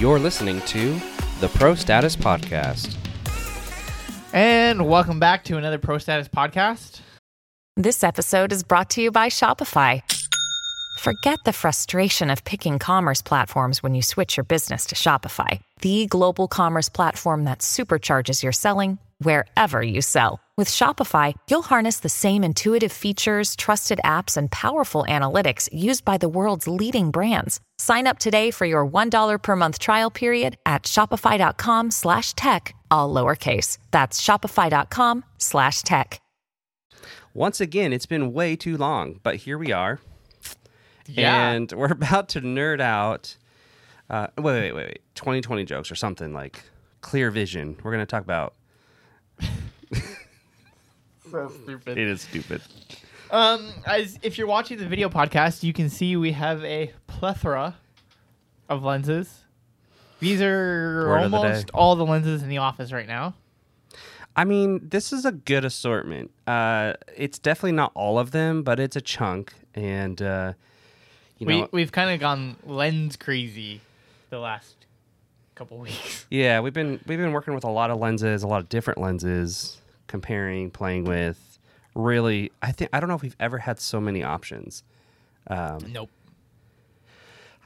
You're listening to the Pro Status Podcast. And welcome back to another Pro Status podcast. This episode is brought to you by Shopify. Forget the frustration of picking commerce platforms when you switch your business to Shopify, the global commerce platform that supercharges your selling wherever you sell. With Shopify, you'll harness the same intuitive features, trusted apps, and powerful analytics used by the world's leading brands. Sign up today for your $1 per month trial period at shopify.com slash tech, all lowercase. That's shopify.com slash tech. Once again, it's been way too long, but here we are. Yeah. And we're about to nerd out. Uh, wait, wait, wait, wait. 2020 jokes or something like clear vision. We're going to talk about. So stupid. It is stupid. Um, as if you're watching the video podcast, you can see we have a plethora of lenses. These are Word of the almost day. all the lenses in the office right now. I mean, this is a good assortment. Uh, it's definitely not all of them, but it's a chunk. And, uh, you we know, we've kind of gone lens crazy the last couple weeks. Yeah, we've been we've been working with a lot of lenses, a lot of different lenses, comparing, playing with. Really, I think I don't know if we've ever had so many options. Um, Nope.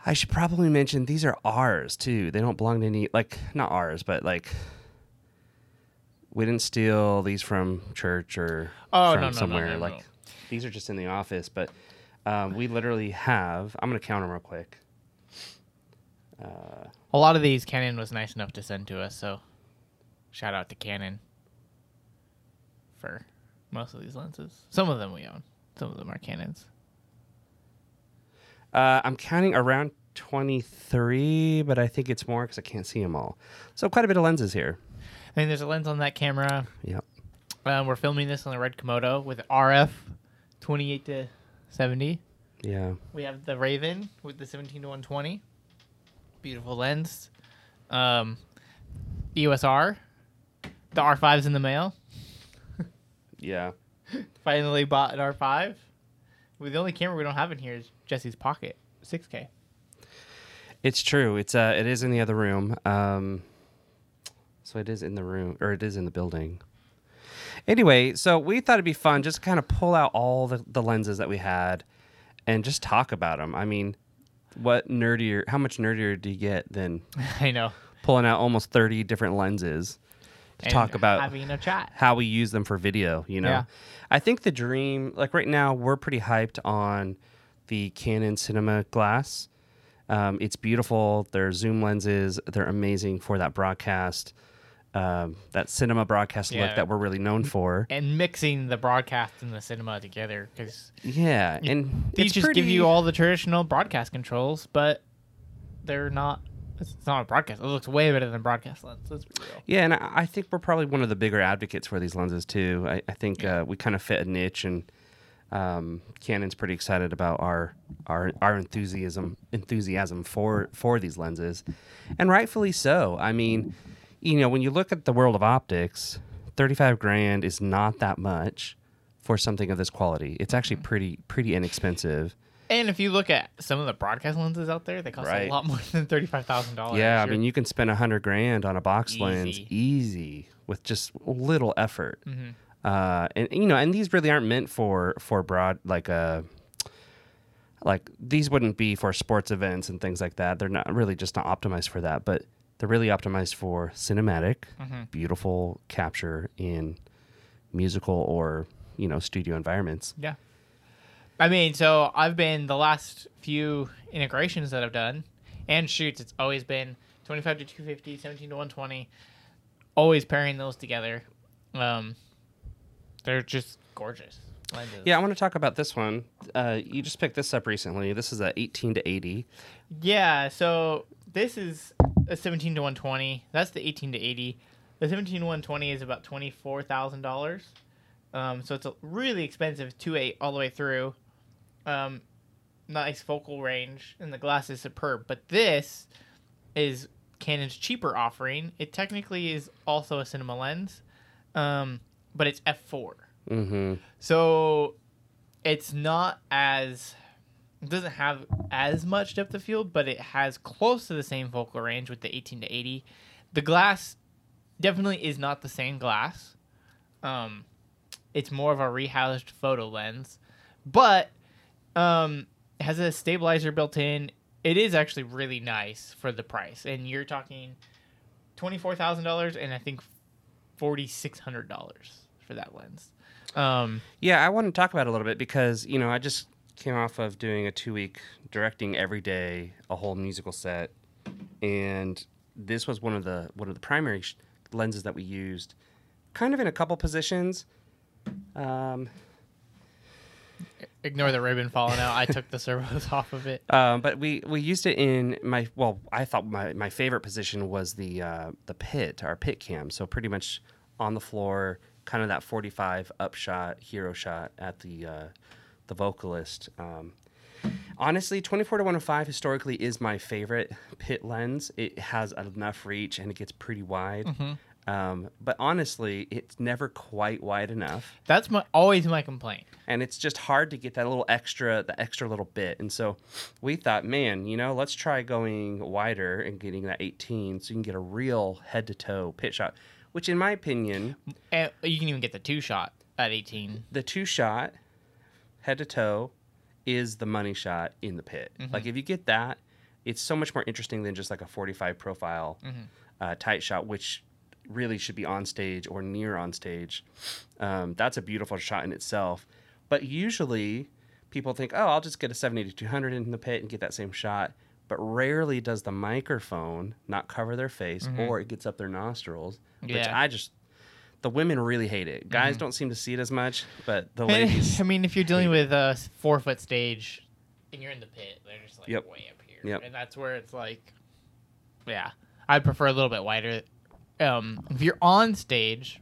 I should probably mention these are ours too. They don't belong to any like not ours, but like we didn't steal these from church or Oh, from no, no, somewhere. no. like these are just in the office, but um, we literally have. I'm gonna count them real quick. Uh, A lot of these Canon was nice enough to send to us, so shout out to Canon for most of these lenses. Some of them we own. Some of them are Canons. Uh, I'm counting around 23, but I think it's more because I can't see them all. So quite a bit of lenses here. I mean, there's a lens on that camera. Yep. Um, we're filming this on the Red Komodo with RF 28 to 70. Yeah. We have the Raven with the 17 to 120. Beautiful lens. Um, EOS R. The R5's in the mail. Yeah. Finally bought an R5. Well, the only camera we don't have in here is Jesse's Pocket 6K. It's true. It's uh, it is in the other room. Um, so it is in the room, or it is in the building. Anyway, so we thought it'd be fun just to kind of pull out all the, the lenses that we had, and just talk about them. I mean, what nerdier? How much nerdier do you get than I know. pulling out almost thirty different lenses to And talk about having a chat. how we use them for video, you know. Yeah. I think the dream like right now we're pretty hyped on the Canon Cinema Glass. Um, it's beautiful. They're zoom lenses. They're amazing for that broadcast, um, that cinema broadcast Yeah. look that we're really known for. And mixing the broadcast and the cinema together because Yeah, and these just pretty, give you all the traditional broadcast controls, but they're not. It's not a broadcast. It looks way better than broadcast lens. Let's be real. Yeah, and I, I think we're probably one of the bigger advocates for these lenses too. I, I think uh, we kind of fit a niche, and um, Canon's pretty excited about our our our enthusiasm enthusiasm for for these lenses, and rightfully so. I mean, you know, when you look at the world of optics, thirty five grand is not that much for something of this quality. It's actually pretty pretty inexpensive. And if you look at some of the broadcast lenses out there, they cost Right. a lot more than thirty-five thousand dollars. Yeah, I mean, you can spend a hundred grand on a box lens Easy. easy with just little effort. Mm-hmm. Uh, and you know, and these really aren't meant for for broad like uh like these wouldn't be for sports events and things like that. They're not really just not optimized for that, but they're really optimized for cinematic, Mm-hmm. beautiful capture in musical or you know studio environments. Yeah. I mean, so I've been the last few integrations that I've done and shoots, it's always been 25 to 250, 17 to 120, always pairing those together. Um, they're just gorgeous lenses. Yeah, I want to talk about this one. Uh, you just picked this up recently. This is a 18 to 80. Yeah, so this is a 17 to 120. That's the 18 to 80. The 17 to 120 is about $24,000. Um, so it's a really expensive 2.8 all the way through. Um, nice focal range, and the glass is superb. But this is Canon's cheaper offering. It technically is also a cinema lens, um, but it's f4. Mm-hmm. So it's not as It doesn't have as much depth of field, but it has close to the same focal range with the 18 to 80. The glass definitely is not the same glass. Um, it's more of a rehoused photo lens, but um, has a stabilizer built in. It is actually really nice for the price, and you're talking twenty four thousand dollars, and I think forty six hundred dollars for that lens. Um, Yeah, I want to talk about it a little bit because you know I just came off of doing a two week directing every day a whole musical set, and this was one of the one of the primary sh- lenses that we used, kind of in a couple positions. Um, ignore the ribbon falling out. I took the servos off of it. Um, but we, we used it in my well, I thought my, my favorite position was the uh, the pit, our pit cam. So pretty much on the floor, kind of that forty five up shot, hero shot at the uh, the vocalist. Um, honestly, twenty four to one hundred five historically is my favorite pit lens. It has enough reach and it gets pretty wide. Um, but honestly, it's never quite wide enough. That's my always my complaint. and it's just hard to get that little extra the extra little bit. And so we thought man you know let's try going wider and getting that 18 so you can get a real head to toe pit shot which in my opinion And you can even get the two shot at 18. the two shot head to toe is the money shot in the pit. Like if you get that it's so much more interesting than just like a 45 profile uh, tight shot which really should be on stage or near on stage um, that's a beautiful shot in itself but usually people think oh i'll just get a 70 to 200 in the pit and get that same shot but rarely does the microphone not cover their face or it gets up their nostrils which Yeah. i just the women really hate it guys don't seem to see it as much but the ladies I mean, if you're dealing with a four foot stage and you're in the pit, they're just like Yep. way up here. Yep. And that's where it's like, yeah, I'd prefer a little bit wider. Um, if you're on stage,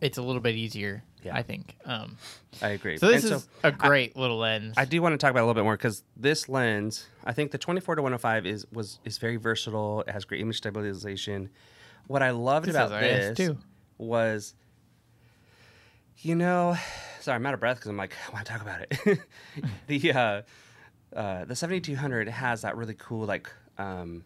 it's a little bit easier, Yeah. I think. Um, i agree so this And is a great little lens. I do want to talk about it a little bit more because this lens, I think the 24 to 105 is was is very versatile. It has great image stabilization. What I loved This about this too. was, you know, sorry, I'm out of breath because I'm like, I want to talk about it. the uh, uh, the 7200 has that really cool like um,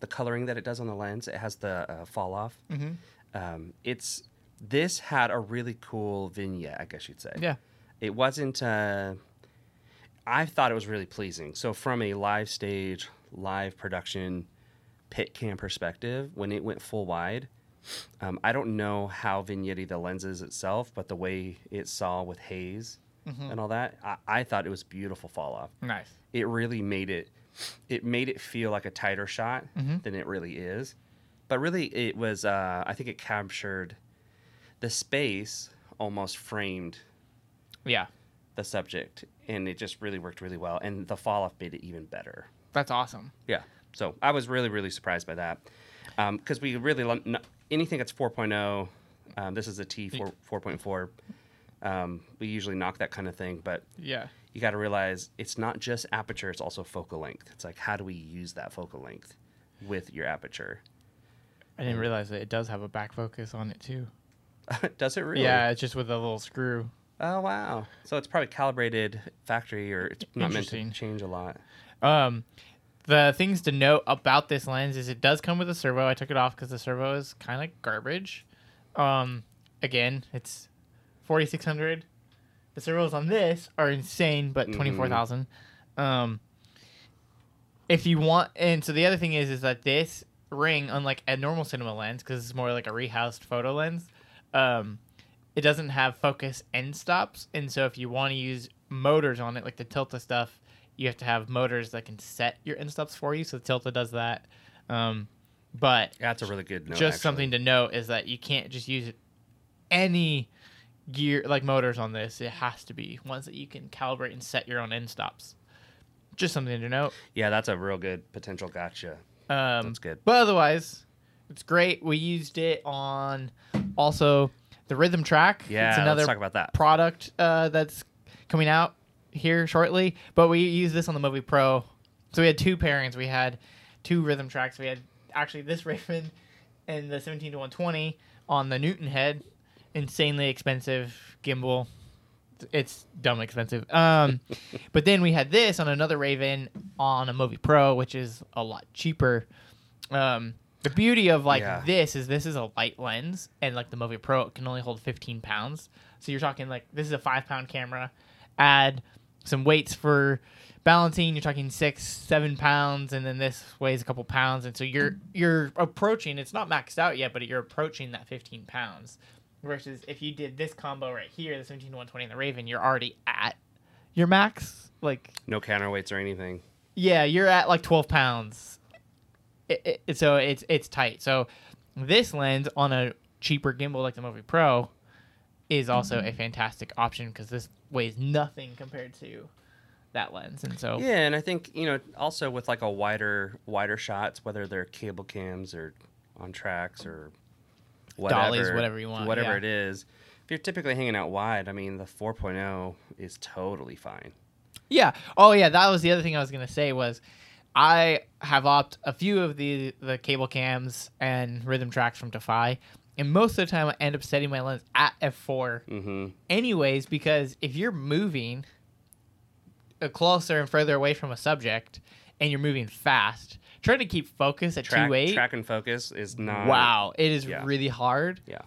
the coloring that it does on the lens. It has the uh, fall off. Mm-hmm. Um, it's this had a really cool vignette, I guess you'd say yeah. it wasn't uh, i thought it was really pleasing so from a live stage live production pit cam perspective when it went full wide um, i don't know how vignette the lens is itself but the way it saw with haze and all that I, I thought it was beautiful fall off Nice. it really made it it made it feel like a tighter shot than it really is but really it was uh, i think it captured the space almost framed Yeah. the subject and it just really worked really well and the fall off made it even better That's awesome. yeah so i was really really surprised by that because we really lo- n- anything that's 4.0 um, this is a t 4, 4.4 um, we usually knock that kind of thing but Yeah. You got to realize it's not just aperture it's also focal length it's like how do we use that focal length with your aperture I didn't realize that it does have a back focus on it too. does it really Yeah, it's just with a little screw. oh wow so it's probably calibrated factory or it's not meant to change a lot Um, the things to note about this lens is it does come with a servo. I took it off because the servo is kind of garbage. Um, again, it's forty six hundred. The servos on this are insane, but twenty four thousand. Um, if you want, and so the other thing is, is that this ring, unlike a normal cinema lens, because it's more like a rehoused photo lens, um, it doesn't have focus end stops, and so if you want to use motors on it, like the Tilta stuff, you have to have motors that can set your end stops for you. So the Tilta does that. Um, but that's a really good note just actually. something to note is that you can't just use it any gear like motors on this. It has to be ones that you can calibrate and set your own end stops. Just something to note. Yeah, that's a real good potential gotcha. Um, That's good. But otherwise, it's great. We used it on also the rhythm track. Yeah, it's let's another talk about that. product uh, that's coming out here shortly. But we use this on the Movi Pro. So we had two pairings. We had two rhythm tracks. We had actually this Raven and the 17 to 120 on the Newton head. Insanely expensive gimbal. it's dumb expensive. Um, but then we had this on another Raven on a Movi Pro, which is a lot cheaper. Um, the beauty of like Yeah. this is this is a light lens, and like the Movi Pro can only hold 15 pounds. So you're talking like this is a five pound camera. Add some weights for balancing. You're talking six, seven pounds, and then this weighs a couple pounds, and so you're you're approaching. It's not maxed out yet, but you're approaching that 15 pounds. Versus if you did this combo right here, the 17 to 120 and the Raven, you're already at your max. Like No counterweights or anything. yeah, you're at like 12 pounds. It, it, so it's it's tight. So this lens on a cheaper gimbal like the Movi Pro is also a mm-hmm. fantastic option because this weighs nothing compared to that lens, and so Yeah, and I think you know also with like a wider wider shots, whether they're cable cams or on tracks or whatever, Dollies, whatever you want, whatever yeah. it is. If you're typically hanging out wide, I mean the 4.0 is totally fine. Yeah. Oh yeah, that was the other thing I was gonna say was I have opt a few of the the cable cams and rhythm tracks from Defy, and most of the time I end up setting my lens at f4 Mm-hmm. anyways because if you're moving uh, closer and further away from a subject and you're moving fast, trying to keep focus at Track, two eight. track and focus is not. Wow, it is yeah. really hard. Yeah.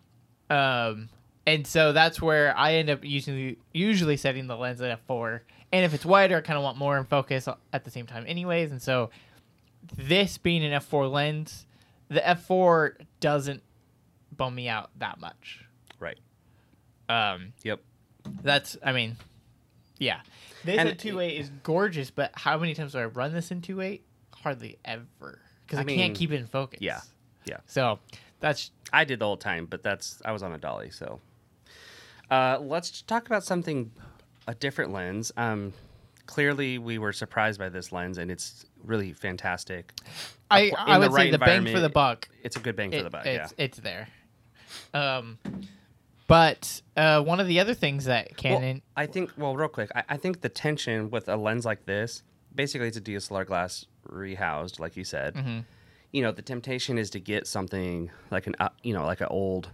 Um, and so that's where I end up using usually setting the lens at f4. And if it's wider, I kind of want more in focus at the same time, anyways. And so this being an f4 lens, the f4 doesn't bum me out that much. Right. Um, Yep. that's I mean, yeah. This And at two eight is gorgeous, but how many times do I run this in two eight? Hardly ever, because I, I mean, can't keep it in focus. Yeah. Yeah. So that's I did the whole time, but that's I was on a dolly, so. Uh, let's talk about something, a different lens. Um, clearly, we were surprised by this lens, and it's really fantastic. I In I the would right say the bang for the buck. It's a good bang for it- the buck. Yeah. It's it's there. Um, but uh, one of the other things that Well, Canon, I think. Well, real quick, I, I think the tension with a lens like this, basically, it's a DSLR glass rehoused, like you said. Mm-hmm. You know, the temptation is to get something like an, uh, you know, like an old,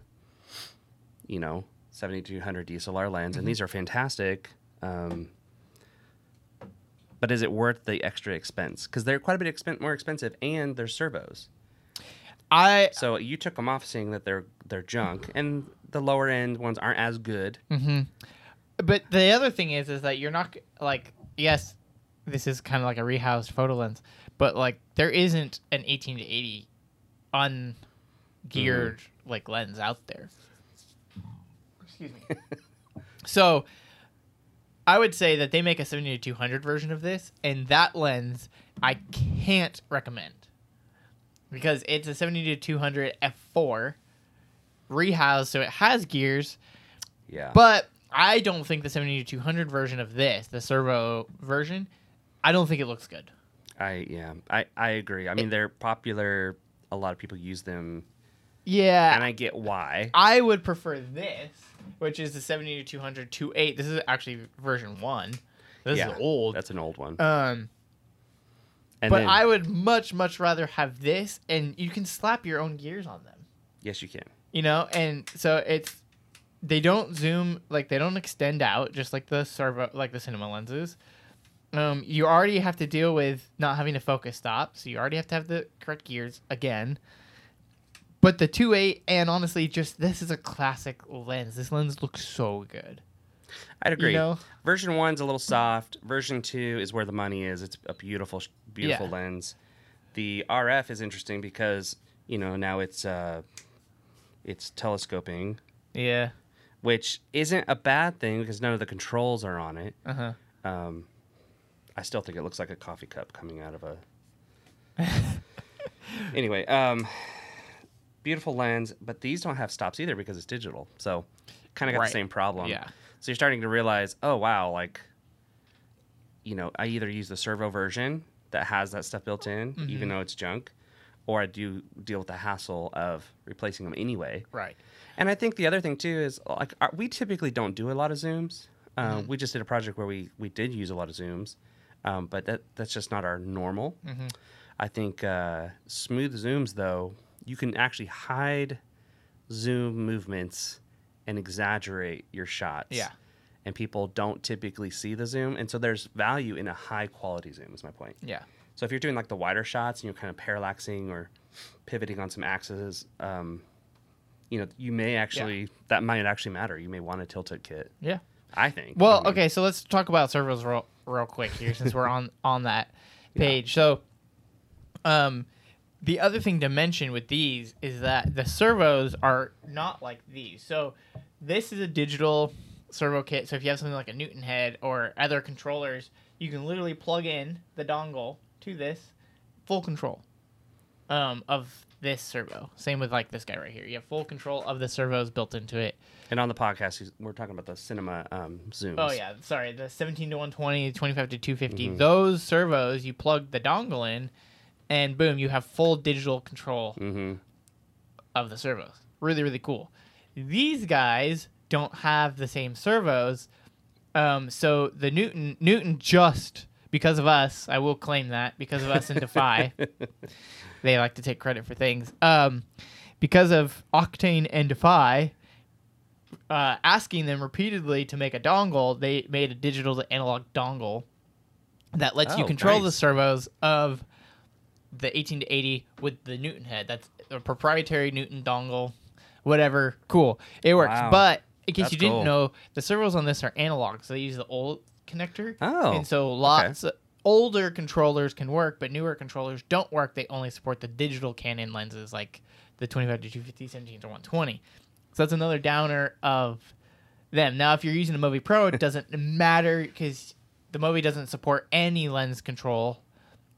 you know, seventy two hundred DSLR lens, Mm-hmm. and these are fantastic. Um, but is it worth the extra expense? Because they're quite a bit expen- more expensive, and they're servos. I So you took them off, saying that they're they're junk, and the lower end ones aren't as good. but the other thing is is that you're not like yes, this is kind of like a rehoused photo lens, but like there isn't an 18 to 80 ungeared Mm-hmm. like lens out there. Excuse me. so I would say that they make a 70 to 200 version of this, and that lens I can't recommend because it's a 70 to 200 f4 rehoused, so it has gears, Yeah. but I don't think the 70 to 200 version of this, the servo version, I don't think it looks good. I yeah, I I agree. I mean, they're popular. A lot of people use them, Yeah. and I get why. I would prefer this, which is the 70 to 200 2.8. This is actually version 1. This yeah, is old. That's an old one. um and but then, I would much much rather have this and you can slap your own gears on them. yes, you can. You know, and so it's they don't zoom like they don't extend out just like the servo like the cinema lenses. Um, you already have to deal with not having a focus stop, so you already have to have the correct gears again. But the 2.8 and honestly, just this is a classic lens. This lens looks so good. I'd agree. know? Version one's a little soft. Version two is where the money is. It's a beautiful, beautiful Yeah. lens. The RF is interesting because you know now it's uh, it's telescoping, Yeah. which isn't a bad thing because none of the controls are on it. Uh huh. Um, I still think it looks like a coffee cup coming out of a. anyway, um, beautiful lens, but these don't have stops either because it's digital. So, kind of got Right. the same problem. Yeah. So you're starting to realize, oh wow, like, you know, I either use the servo version that has that stuff built in, Mm-hmm. even though it's junk, or I do deal with the hassle of replacing them anyway. Right. And I think the other thing too is like we typically don't do a lot of zooms. Uh, Mm-hmm. We just did a project where we we did use a lot of zooms, um, but that that's just not our normal. Mm-hmm. I think uh, smooth zooms though you can actually hide zoom movements and exaggerate your shots. Yeah. and people don't typically see the zoom, and so there's value in a high quality zoom. Is my point. Yeah. So if you're doing like the wider shots and you're kind of parallaxing or pivoting on some axes, um, you know, you may actually that might actually matter. You may want a Tilta kit. Yeah. I think. Well, I mean, okay, so let's talk about servos real, quick here since we're on on that page. So, um, the other thing to mention with these is that the servos are not like these. So, this is a digital servo kit. So if you have something like a Newton head or other controllers, you can literally plug in the dongle to this, full control, um, of this servo. Same with like this guy right here. You have full control of the servos built into it. And on the podcast, we're talking about the cinema um, zooms. Oh yeah, sorry. The 17 to 120, 25 to 250. Those servos, you plug the dongle in, and boom, you have full digital control Mm-hmm. of the servos. Really, really cool. These guys don't have the same servos, um, so the Newton Newton just because of us, I will claim that because of us in Defy, they like to take credit for things. Um, because of Octane and Defy, uh, asking them repeatedly to make a dongle, they made a digital to analog dongle that lets you Oh, control the servos of the 18 to 80 with the Newton head. That's a proprietary Newton dongle, whatever. Cool, it works. Wow. But in case That's you didn't cool. know, the servos on this are analog, so they use the old connector. Oh, and so lots of older controllers can work, but newer controllers don't work. They only support the digital Canon lenses, like the 25 to 250, 17 to 120. So that's another downer of them. Now, if you're using a Movi Pro, it doesn't matter because the Movi doesn't support any lens control.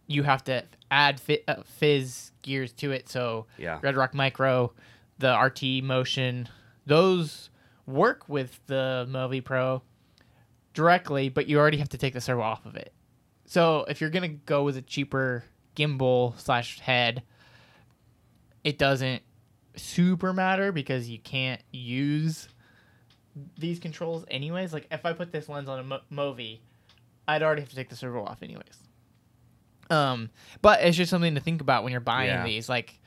You have to add fi- uh, FIZ gears to it. So Yeah. Red Rock Micro, the RT Motion, those work with the Movi Pro directly, but you already have to take the servo off of it. So if you're gonna go with a cheaper gimbal slash head, it doesn't super matter because you can't use these controls anyways. Like if I put this lens on a Mo- Movi, I'd already have to take the servo off anyways. Um, but it's just something to think about when you're buying Yeah. these, like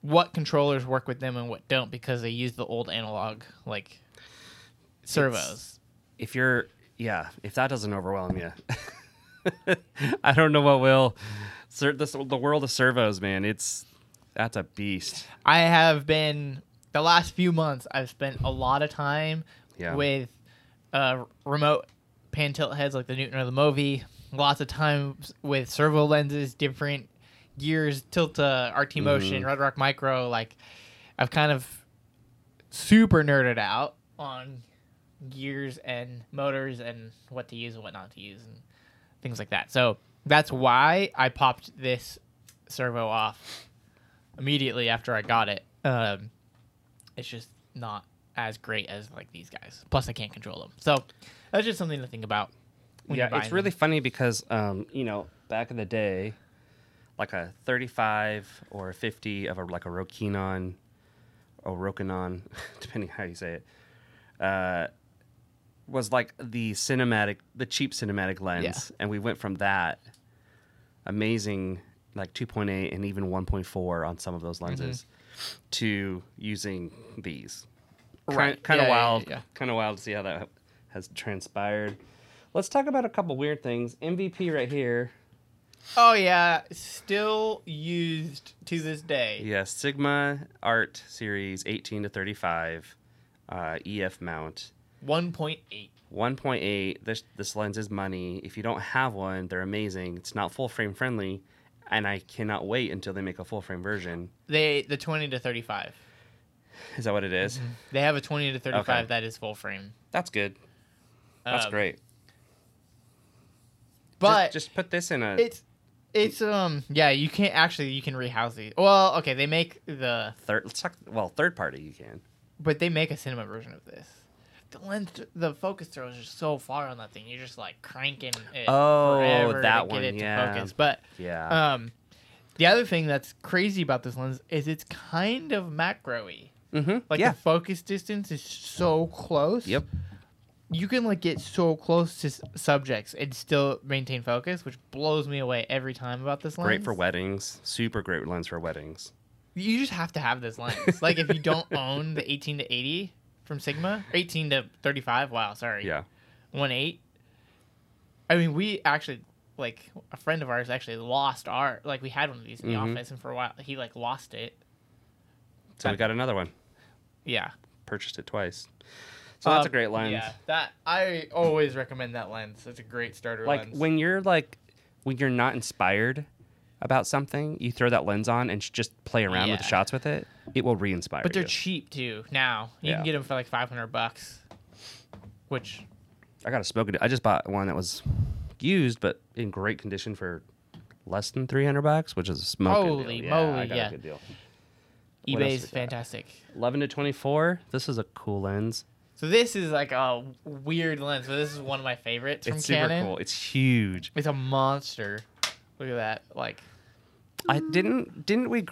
what controllers work with them and what don't because they use the old analog like servos. if you're yeah if that doesn't overwhelm you i don't know what will Ser- this, the world of servos man it's that's a beast I have been the last few months. I've spent a lot of time Yeah. with uh, remote pan tilt heads like the Newton or the Movi. Lots of times with servo lenses, different gears, tilt uh, RT Motion, Red Rock Micro. Like I've kind of super nerded out on gears and motors and what to use and what not to use and things like that. So that's why I popped this servo off immediately after I got it. Um, it's just not as great as like these guys. Plus, I can't control them. So that's just something to think about. yeah it's really them. funny because um you know back in the day like a 35 or a 50 of a like a rokinon or rokinon depending how you say it uh was like the cinematic the cheap cinematic lens and we went from that amazing like 2.8 and even 1.4 on some of those lenses to using these Mm-hmm. Right. kind of Yeah, yeah, wild yeah. kind of wild to see how that has transpired let's talk about a couple weird things mvp right here Oh yeah, still used to this day. yes sigma art series 18 to 35 uh, ef mount One point eight. 1.8 this this lens is money if you don't have one they're amazing it's not full frame friendly and i cannot wait until they make a full frame version They the twenty to thirty five. is that what it is? They have a twenty to thirty five Okay. that is full frame. that's good that's Um, great But just, just put this in a it's it's um yeah you can't actually you can rehouse these. Well okay they make the third let's talk well third party you can but they make a cinema version of this. The lens, the focus throw is just so far on that thing. You're just like cranking it Oh, forever that to get one, it yeah. focus. But yeah um, the other thing that's crazy about this lens is it's kind of macro-y. mm-hmm. Like yeah the focus distance is so close. yep You can like get so close to s- subjects and still maintain focus, which blows me away every time about this lens. great for weddings super great lens for weddings You just have to have this lens. like if you don't own the 18 to 80 from Sigma, 18 to 35. Wow, sorry. yeah one eight. I mean, we actually like a friend of ours actually lost our like we had one of these in the Mhm. office, and for a while he like lost it. So we got another one. Yeah, Purchased it twice. So that's a Um, great lens. Yeah, that I always recommend that lens. It's a great starter like lens. when you're like when you're not inspired about something, you throw that lens on and just play around with the shots with it. It will re-inspire. but they're you. cheap too. Now you Yeah. can get them for like five hundred bucks, which I got a smoke. I just bought one that was used but in great condition for less than three hundred bucks, which is a smoking Holy deal. moly, yeah, I got yeah. a good deal. What else eBay's fantastic. Eleven to twenty-four. This is a cool lens. So this is like a weird lens, but this is one of my favorites from Canon. It's super Canon. cool. It's huge. It's a monster. Look at that. Like I didn't didn't we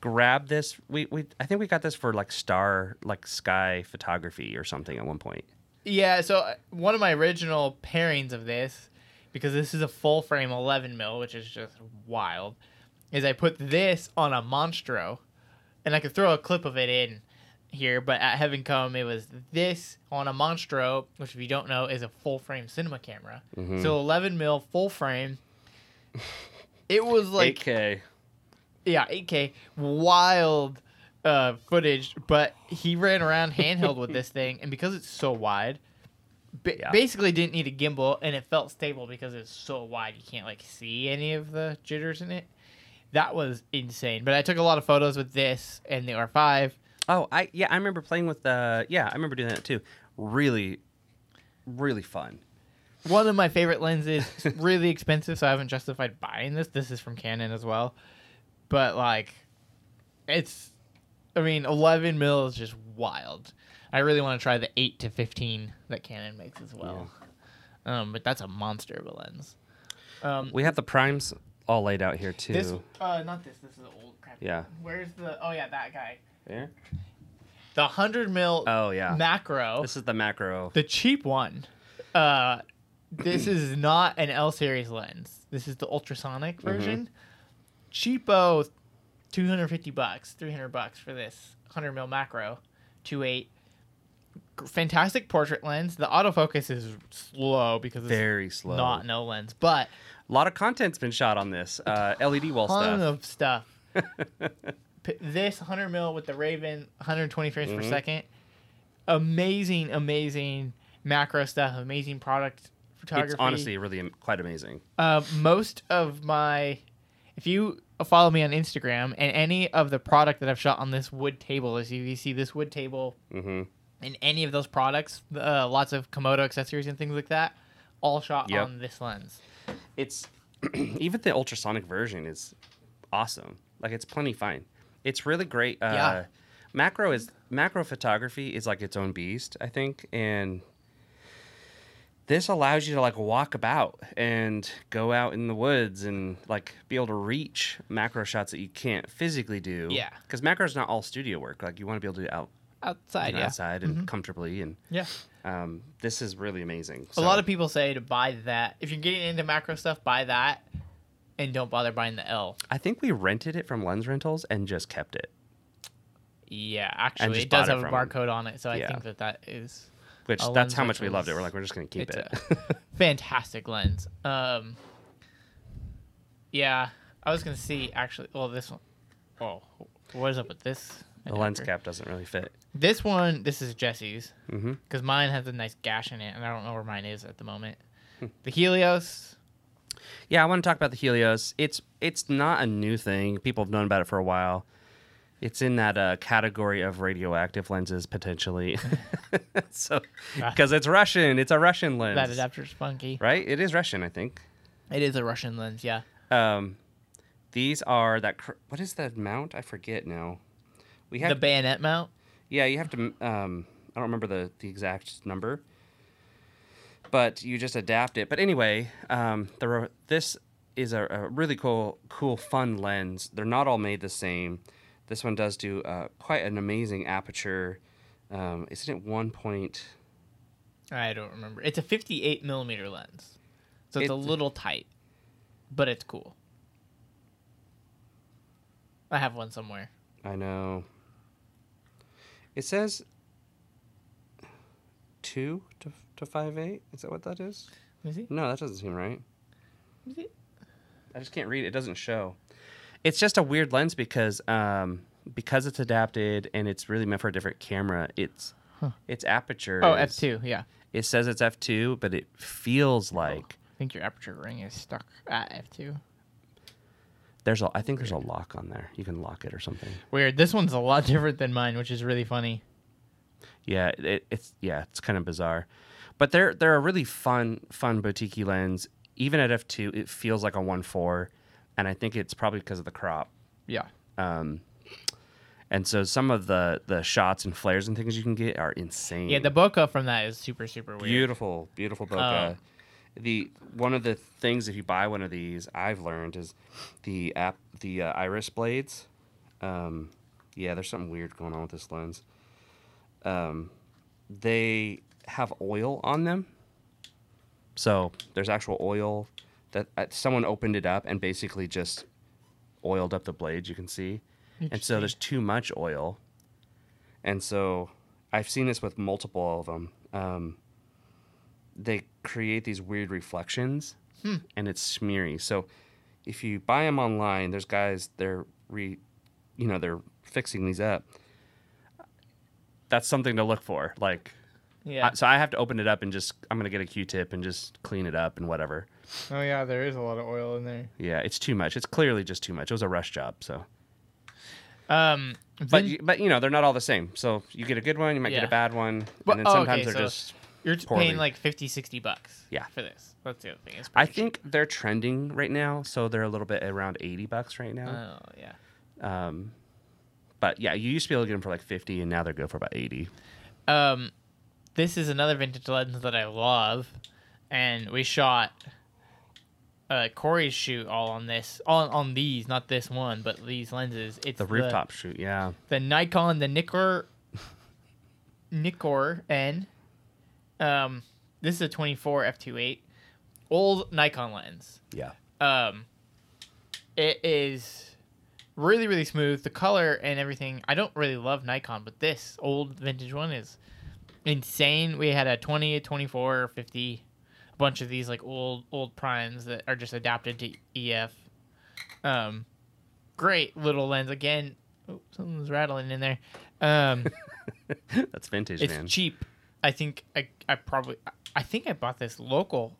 grab this? We we I think we got this for like star like sky photography or something at one point. yeah, so uh, one of my original pairings of this, because this is a full frame 11 mil, which is just wild, is I put this on a Monstro, and I could throw a clip of it in here, but at Heaven Come it was this on a Monstro, which if you don't know is a full frame cinema camera. Mm-hmm. So 11 mil full frame. It was like 8K. Yeah, 8K, wild uh, footage. But he ran around handheld with this thing, and because it's so wide, ba- Yeah. basically didn't need a gimbal, and it felt stable because it's so wide you can't like see any of the jitters in it. That was insane. But I took a lot of photos with this and the R5. Oh, I yeah, I remember playing with the yeah, I remember doing that too. Really, really fun. One of my favorite lenses. Really expensive, so I haven't justified buying this. This is from Canon as well, but like, it's. I mean, 11 mil is just wild. I really want to try the 8 to 15 that Canon makes as well. Um, but that's a monster of a lens. Um, We have the primes all laid out here too. this, uh, not this. This is the old crap. Yeah. Where's the? Oh yeah, that guy. there. The 100 mil Oh yeah. macro. This is the macro. The cheap one. Uh, this is not an L series lens. This is the ultrasonic version. Cheapo, two hundred fifty bucks, three hundred bucks for this hundred mil macro, two eight. Fantastic portrait lens. The autofocus is slow because it's Very slow. not no lens, but A lot of content's been shot on this. Uh, LED wall ton stuff. of stuff. P- this 100 mil with the Raven 120 frames Mm-hmm. per second. Amazing, amazing macro stuff. Amazing product photography. It's honestly really am- quite amazing. uh, most of my. If you follow me on Instagram and any of the product that I've shot on this wood table, as you see this wood table hmm and any of those products, uh, lots of Komodo accessories and things like that, all shot Yep. on this lens. It's even the ultrasonic version is awesome. Like it's plenty fine. It's really great. Uh, Yeah. Macro is macro photography is like its own beast, I think, and this allows you to like walk about and go out in the woods and like be able to reach macro shots that you can't physically do. Yeah. because macro is not all studio work. Like you want to be able to do it out Outside, you know, yeah. outside and comfortably, and Yeah. um, this is really amazing. A lot of people say to buy that. If you're getting into macro stuff, buy that, and don't bother buying the L. I think we rented it from Lens Rentals and just kept it. Yeah, actually, it does it have a barcode on it, so I think that that is Which A that's how much we loved it. We're like, we're just gonna keep it. fantastic lens. Um, yeah, I was gonna see actually. Well, this one. Oh, what is up with this? the lens cap doesn't really fit. This one, this is Jesse's Mm-hmm. because mine has a nice gash in it, and I don't know where mine is at the moment. Hmm. The Helios, Yeah, I want to talk about the Helios. It's it's not a new thing. People have known about it for a while. It's in that uh, category of radioactive lenses potentially. so because it's Russian, it's a Russian lens, that adapter's funky. right? It is Russian, I think. It is a Russian lens, yeah. Um, these are that. Cr- what is the mount? I forget now. We have The bayonet mount. Yeah, you have to. Um, I don't remember the the exact number, but you just adapt it. But anyway, um, the this is a, a really cool, cool, fun lens. They're not all made the same. This one does do uh, quite an amazing aperture. Um, isn't it one point? I don't remember. It's a 58 millimeter lens, so it's a little tight, but it's cool. I have one somewhere. I know. It says two to to five eight. Is that what that is? See. No, that doesn't seem right. Let me see. I just can't read. It doesn't show. It's just a weird lens because um, because it's adapted and it's really meant for a different camera. It's its aperture. Oh, f two. Yeah. It says it's f two, but it feels like I think your aperture ring is stuck at f two. there's a. I think there's a lock on there. You can lock it or something. Weird. This one's a lot different than mine, which is really funny. Yeah, it, it's yeah, it's kind of bizarre, but they're they're a really fun fun boutique lens. Even at f two, it feels like a one four, and I think it's probably because of the crop. Yeah. Um, and so some of the the shots and flares and things you can get are insane. Yeah, the bokeh from that is super super weird. beautiful, beautiful bokeh. Oh. The one of the things if you buy one of these, I've learned is the app the uh, iris blades. Um, yeah, there's something weird going on with this lens. Um, they have oil on them, so there's actual oil that uh, someone opened it up and basically just oiled up the blades. You can see, and so there's too much oil, and so I've seen this with multiple of them. Um, they create these weird reflections, and it's smeary. So if you buy them online, there's guys they're re, you know, they're fixing these up. That's something to look for. Like, Yeah. I, so I have to open it up and just I'm gonna get a Q-tip and just clean it up and whatever. oh yeah, there is a lot of oil in there. Yeah, it's too much. It's clearly just too much. It was a rush job, so. Um, But Vin- you, but you know they're not all the same. So you get a good one, you might get a bad one, Well, and then oh, sometimes okay, they're so just. you're t- poorly. paying like 50, 60 bucks. Yeah. For this. That's the other thing. It's I pretty think they're trending right now, so they're a little bit around eighty bucks right cheap. now. Oh yeah. Um, but yeah, you used to be able to get them for like fifty, and now they're good for about eighty. Um, this is another vintage lens that I love, and we shot uh Corey's shoot all on this, on on these, not this one, but these lenses. It's The rooftop shoot, yeah. the Nikon, the Nikkor, Nikkor N. Um, this is a 24 f2.8, old Nikon lens. Yeah. Um, it is really really smooth. The color and everything. I don't really love Nikon, but this old vintage one is insane. We had a 20, a 24, 50, a bunch of these like old old primes that are just adapted to EF. Um, great little lens again. Oh, something's rattling in there. Um, That's vintage, it's man. cheap. I think I, I probably I think I bought this local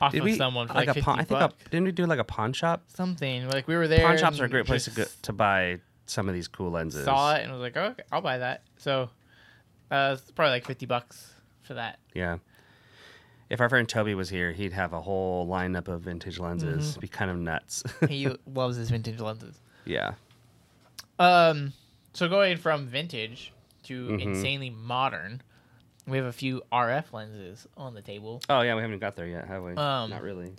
off Did of we someone for like, a 50 pawn? I think a, didn't we do like a pawn shop? something like we were there. Pawn shops are a great place to go, to buy some of these cool lenses. Saw it and was like, oh, okay, I'll buy that. So, uh, it's probably like fifty bucks for that. Yeah. If our friend Toby was here, he'd have a whole lineup of vintage lenses. Mm-hmm. It'd be kind of nuts. he loves his vintage lenses. yeah. Um, so going from vintage to Mhm. insanely modern, we have a few RF lenses on the table. Oh yeah, we haven't got there yet, have we? Um, Not really.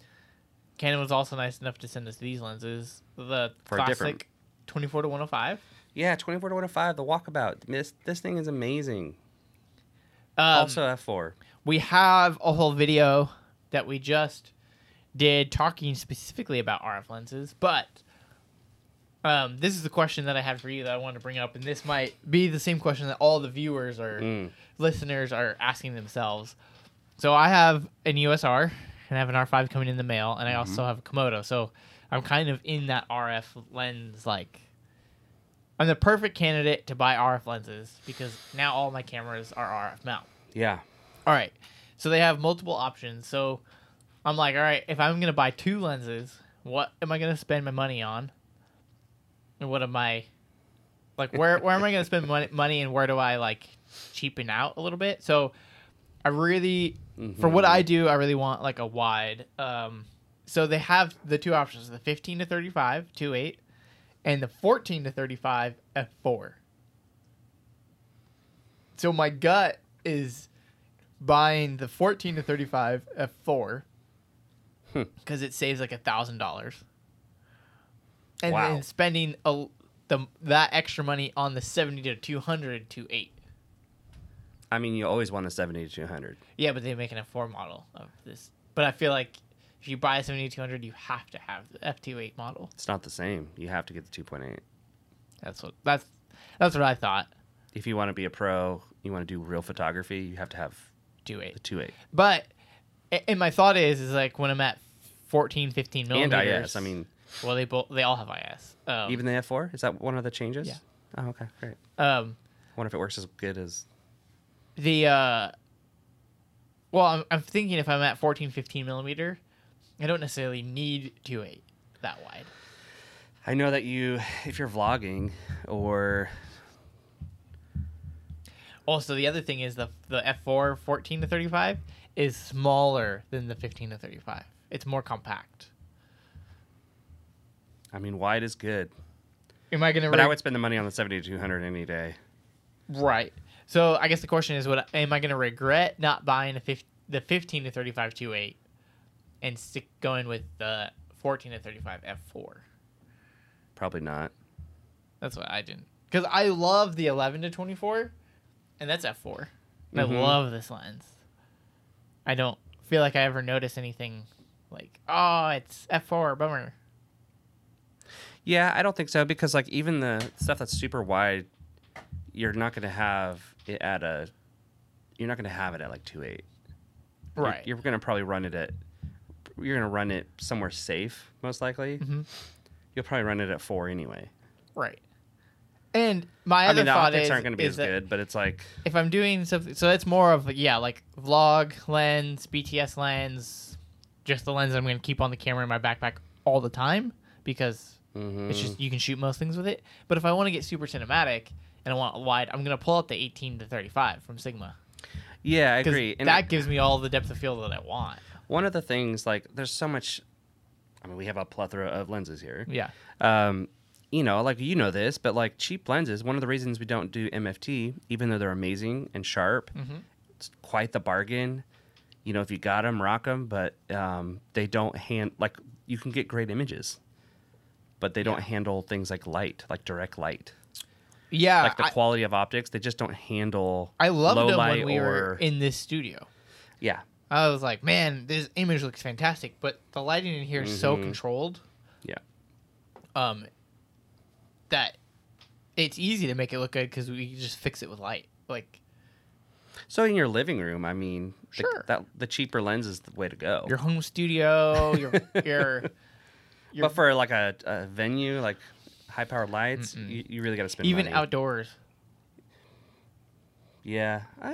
Canon was also nice enough to send us these lenses. The For a different- classic twenty-four to one hundred five. Yeah, 24 to 105, the walkabout. This this thing is amazing. Um, also F4. we have a whole video that we just did talking specifically about RF lenses, but um, this is the question that I had for you that I wanted to bring up, and this might be the same question that all the viewers or Mm. listeners are asking themselves. So I have an EOS R and I have an R5 coming in the mail, and I also have a Komodo. So I'm kind of in that RF lens like. I'm the perfect candidate to buy RF lenses because now all my cameras are RF mount. Yeah. All right. So they have multiple options. So I'm like, all right, if I'm going to buy two lenses, what am I going to spend my money on? And what am I like where where am I going to spend money, money and where do I like cheapen out a little bit? So I really for what I do, I really want like a wide um so they have the two options, the 15 to 35 2.8 and the 14 to 35 f4. So my gut is buying the 14 to 35 f4 Hmm. because it saves like a thousand dollars, and Wow. then spending a, the that extra money on the 70 to 200 to eight. I mean, you always want a 70 to 200. Yeah, but they make an F4 model of this. But I feel like if you buy a 7200, you have to have the F28 model. It's not the same. You have to get the 2.8. That's what that's that's what I thought. If you want to be a pro, you want to do real photography, you have to have two eight. the two eight But and my thought is is like when I'm at 14, 15 and. IS. I mean, well, they both they all have IS. Um, even the F four is that one of the changes? Yeah. Oh, okay, great. um, wonder if it works as good as. the uh, well, I'm, I'm thinking if I'm at 14, 15 millimeter, I don't necessarily need two eight that wide. I know that you, if you're vlogging or Also, the other thing is the the f4 14 to 35 is smaller than the 15 to 35. It's more compact. I mean, wide is good, Am I gonna? but I would spend the money on the seventy two hundred any day. right. So I guess the question is, what am I gonna regret not buying the 15, the 15 to 35 2.8 and stick going with the 14 to 35 f4? Probably not. That's what I didn't. Because I love the 11 to 24, and that's f4. And I Mhm. love this lens. I don't feel like I ever notice anything like, oh, it's f4, bummer. Yeah, I don't think so because like even the stuff that's super wide, you're not going to have it at a. You're not going to have it at like two eight. You're- Right. You're, going to probably run it at. You're going to run it somewhere safe, most likely. Mhm. You'll probably run it at four anyway. Right. And my I other mean, the thought optics is, aren't going to be as good, but it's like if I'm doing something, so it's more of yeah, like vlog lens, BTS lens, just the lens I'm going to keep on the camera in my backpack all the time because mhm. it's just you can shoot most things with it. But if I want to get super cinematic and I want wide, I'm going to pull out the 18 to 35 from Sigma yeah, I agree. And that gives me all the depth of field that I want. One of the things like there's so much. I mean, we have a plethora of lenses here. Yeah. um, you know, like you know this, but like cheap lenses, one of the reasons we don't do MFT, even though they're amazing and sharp, Mhm. it's quite the bargain. You know, if you got them, rock them, but um, they don't hand like you can get great images, but they don't handle things like light, like direct light, Yeah. like the I, quality of optics. They just don't handle. I loved them light when we were in this studio. Yeah, I was like, man, this image looks fantastic, but the lighting in here is so Mhm. controlled. yeah, um that it's easy to make it look good because we just fix it with light like So in your living room, I mean, the, Sure. that the cheaper lens is the way to go. your home studio your your your but for like a, a venue, like high powered lights, you, you really got to spend even money. outdoors Yeah. Uh,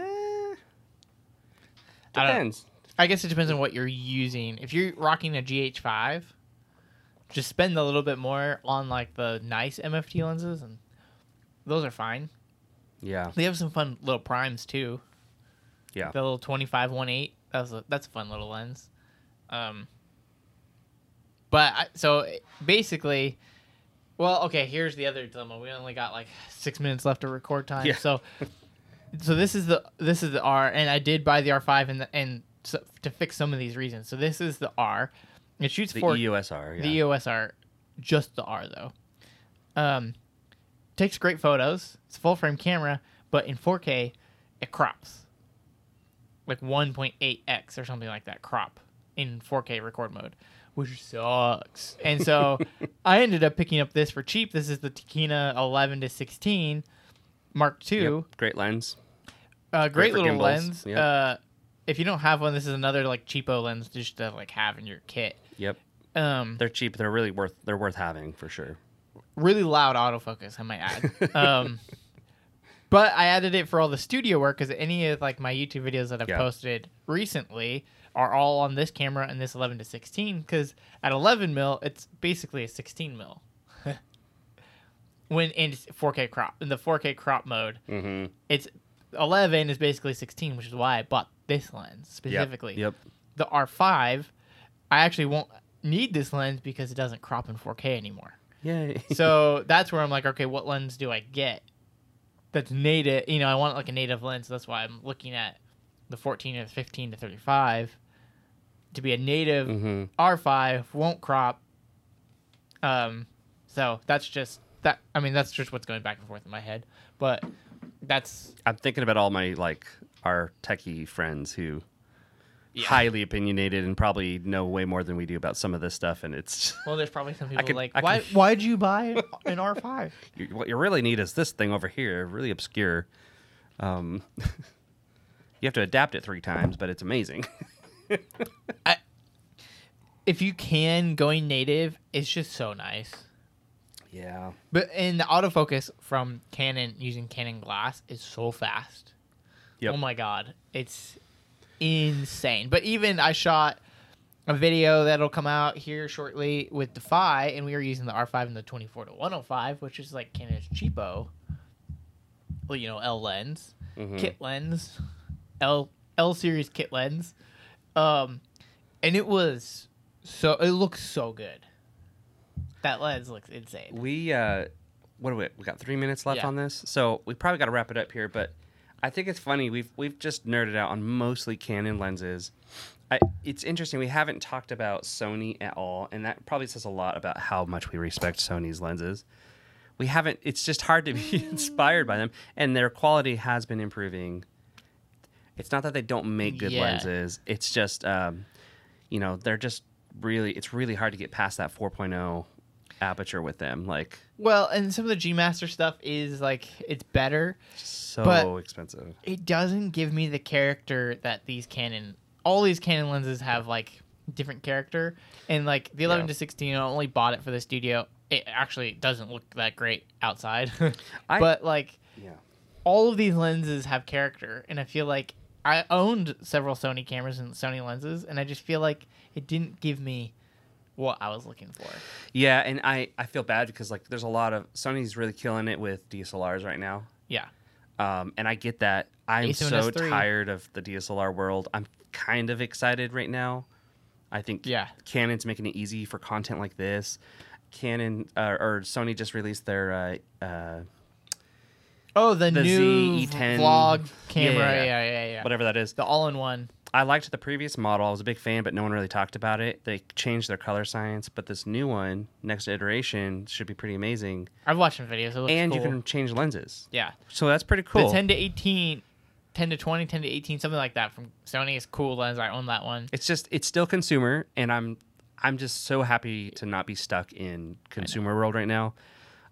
depends. i guess it depends on what you're using if you're rocking a gh5 just spend a little bit more on like the nice mft lenses and those are fine Yeah. they have some fun little primes too Yeah. the little 25 1.8 that's a, that's a fun little lens um but I, so basically well okay here's the other dilemma we only got like six minutes left of record time Yeah. so so this is the this is the r and i did buy the r5 and the, and so, to fix some of these reasons so this is the r it shoots for The E four EOS R. Yeah. the EOS R, just the R though. Um, takes great photos. It's a full frame camera, but in 4K, it crops. Like 1.8x or something like that crop in 4K record mode, which sucks. And so I ended up picking up this for cheap. This is the Tokina 11 to 16 Mark II. Yep. Great lens. Uh, great for little gimbals. lens. Yep. Uh, if you don't have one, this is another like cheapo lens just to like have in your kit. Yep. Um, They're cheap. They're really worth. They're worth having for sure. really loud autofocus, I might add. um, but I added it for all the studio work because any of like my YouTube videos that I've Yeah. posted recently are all on this camera and this 11 to 16 because at 11 mil it's basically a 16 mil. when in 4K crop in the 4K crop mode, Mm-hmm. it's 11 is basically 16, which is why I bought this lens specifically. Yep. The R5, I actually won't need this lens because it doesn't crop in 4K anymore Yay. so that's where I'm like, okay, what lens do I get that's native? You know, I want like a native lens. That's why I'm looking at the 14 or the 15 to 35 to be a native mm-hmm. R5, won't crop. Um, so that's just that. I mean, that's just what's going back and forth in my head. But that's I'm thinking about all my like our techie friends who Yeah. highly opinionated and probably know way more than we do about some of this stuff, and it's well, there's probably some people could- like, I why? could- Why'd you buy an R5? you, what you really need is this thing over here, really obscure. Um, You have to adapt it three times, but it's amazing. If you can, going native is just so nice. Yeah. But in the autofocus from Canon using Canon glass is so fast. Yep. Oh my god, it's insane. But even I shot a video that'll come out here shortly with Defy, and we were using the R5 and the 24 to 105, which is like Canon's cheapo. Well, you know, L lens, Mm-hmm. kit lens, L L series kit lens, um, and it was so it looks so good. That lens looks insane. We uh what do we we got 3 minutes left Yeah. on this. So, we probably got to wrap it up here, but I think it's funny we've we've just nerded out on mostly Canon lenses. I, it's interesting we haven't talked about Sony at all and that probably says a lot about how much we respect Sony's lenses. We haven't it's just hard to be inspired by them and their quality has been improving. It's not that they don't make good Yeah. lenses. It's just um you know, they're just really it's really hard to get past that 4.0 aperture with them like Well, and some of the G Master stuff is like it's better. so expensive. It doesn't give me the character that these Canon, all these Canon lenses have like different character, and like the 11 Yeah. to 16, I only bought it for the studio. It actually doesn't look that great outside, I- but like Yeah. all of these lenses have character, and I feel like I owned several Sony cameras and Sony lenses, and I just feel like it didn't give me what I was looking for. Yeah, and I I feel bad because like there's a lot of Sony's really killing it with DSLRs right now. Yeah. Um, and I get that. I'm A7S so tired of the DSLR world. I'm kind of excited right now. I think Yeah. Canon's making it easy for content like this. Canon uh, or Sony just released their uh, uh, Oh, the, The new ZE10 vlog camera. Yeah. Yeah, yeah, yeah. whatever that is. The all-in-one. I liked the previous model. I was a big fan, but no one really talked about it. They changed their color science, but this new one, next iteration, should be pretty amazing. I've watched some videos. It looks and cool. you can change lenses, yeah. so that's pretty cool. The 10 to 18, 10 to 20, 10 to 18, something like that from Sony is cool lens. I own that one. it's just it's still consumer and i'm i'm just so happy to not be stuck in consumer world right now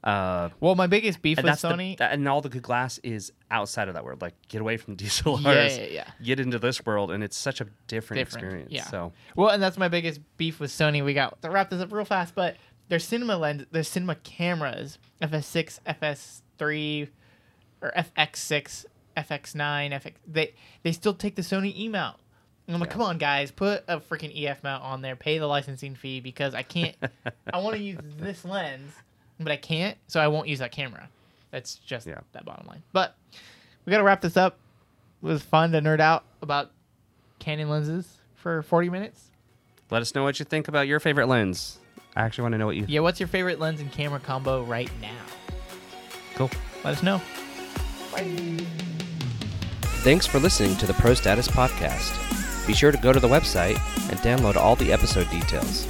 uh Well, my biggest beef with that's the- Sony. and all the good glass is outside of that world like get away from dslrs Yeah, yeah, yeah. get into this world and it's such a different, Different, experience yeah. so Well, and that's my biggest beef with Sony. We got to wrap this up real fast, but their cinema lens, their cinema cameras, FS6, FS3, or FX6, FX9, FX, they they still take the Sony E mount. I'm like, come on, guys, put a freaking EF mount on there, pay the licensing fee because I can't. I want to use this lens, but I can't, so I won't use that camera. That's just Yeah. that bottom line. But we got to wrap this up. It was fun to nerd out about Canon lenses for 40 minutes. let us know what you think about your favorite lens i actually want to know what you Yeah, what's your favorite lens and camera combo right now? cool Let us know. Thanks for listening to the Pro Status Podcast. Be sure to go to the website and download all the episode details.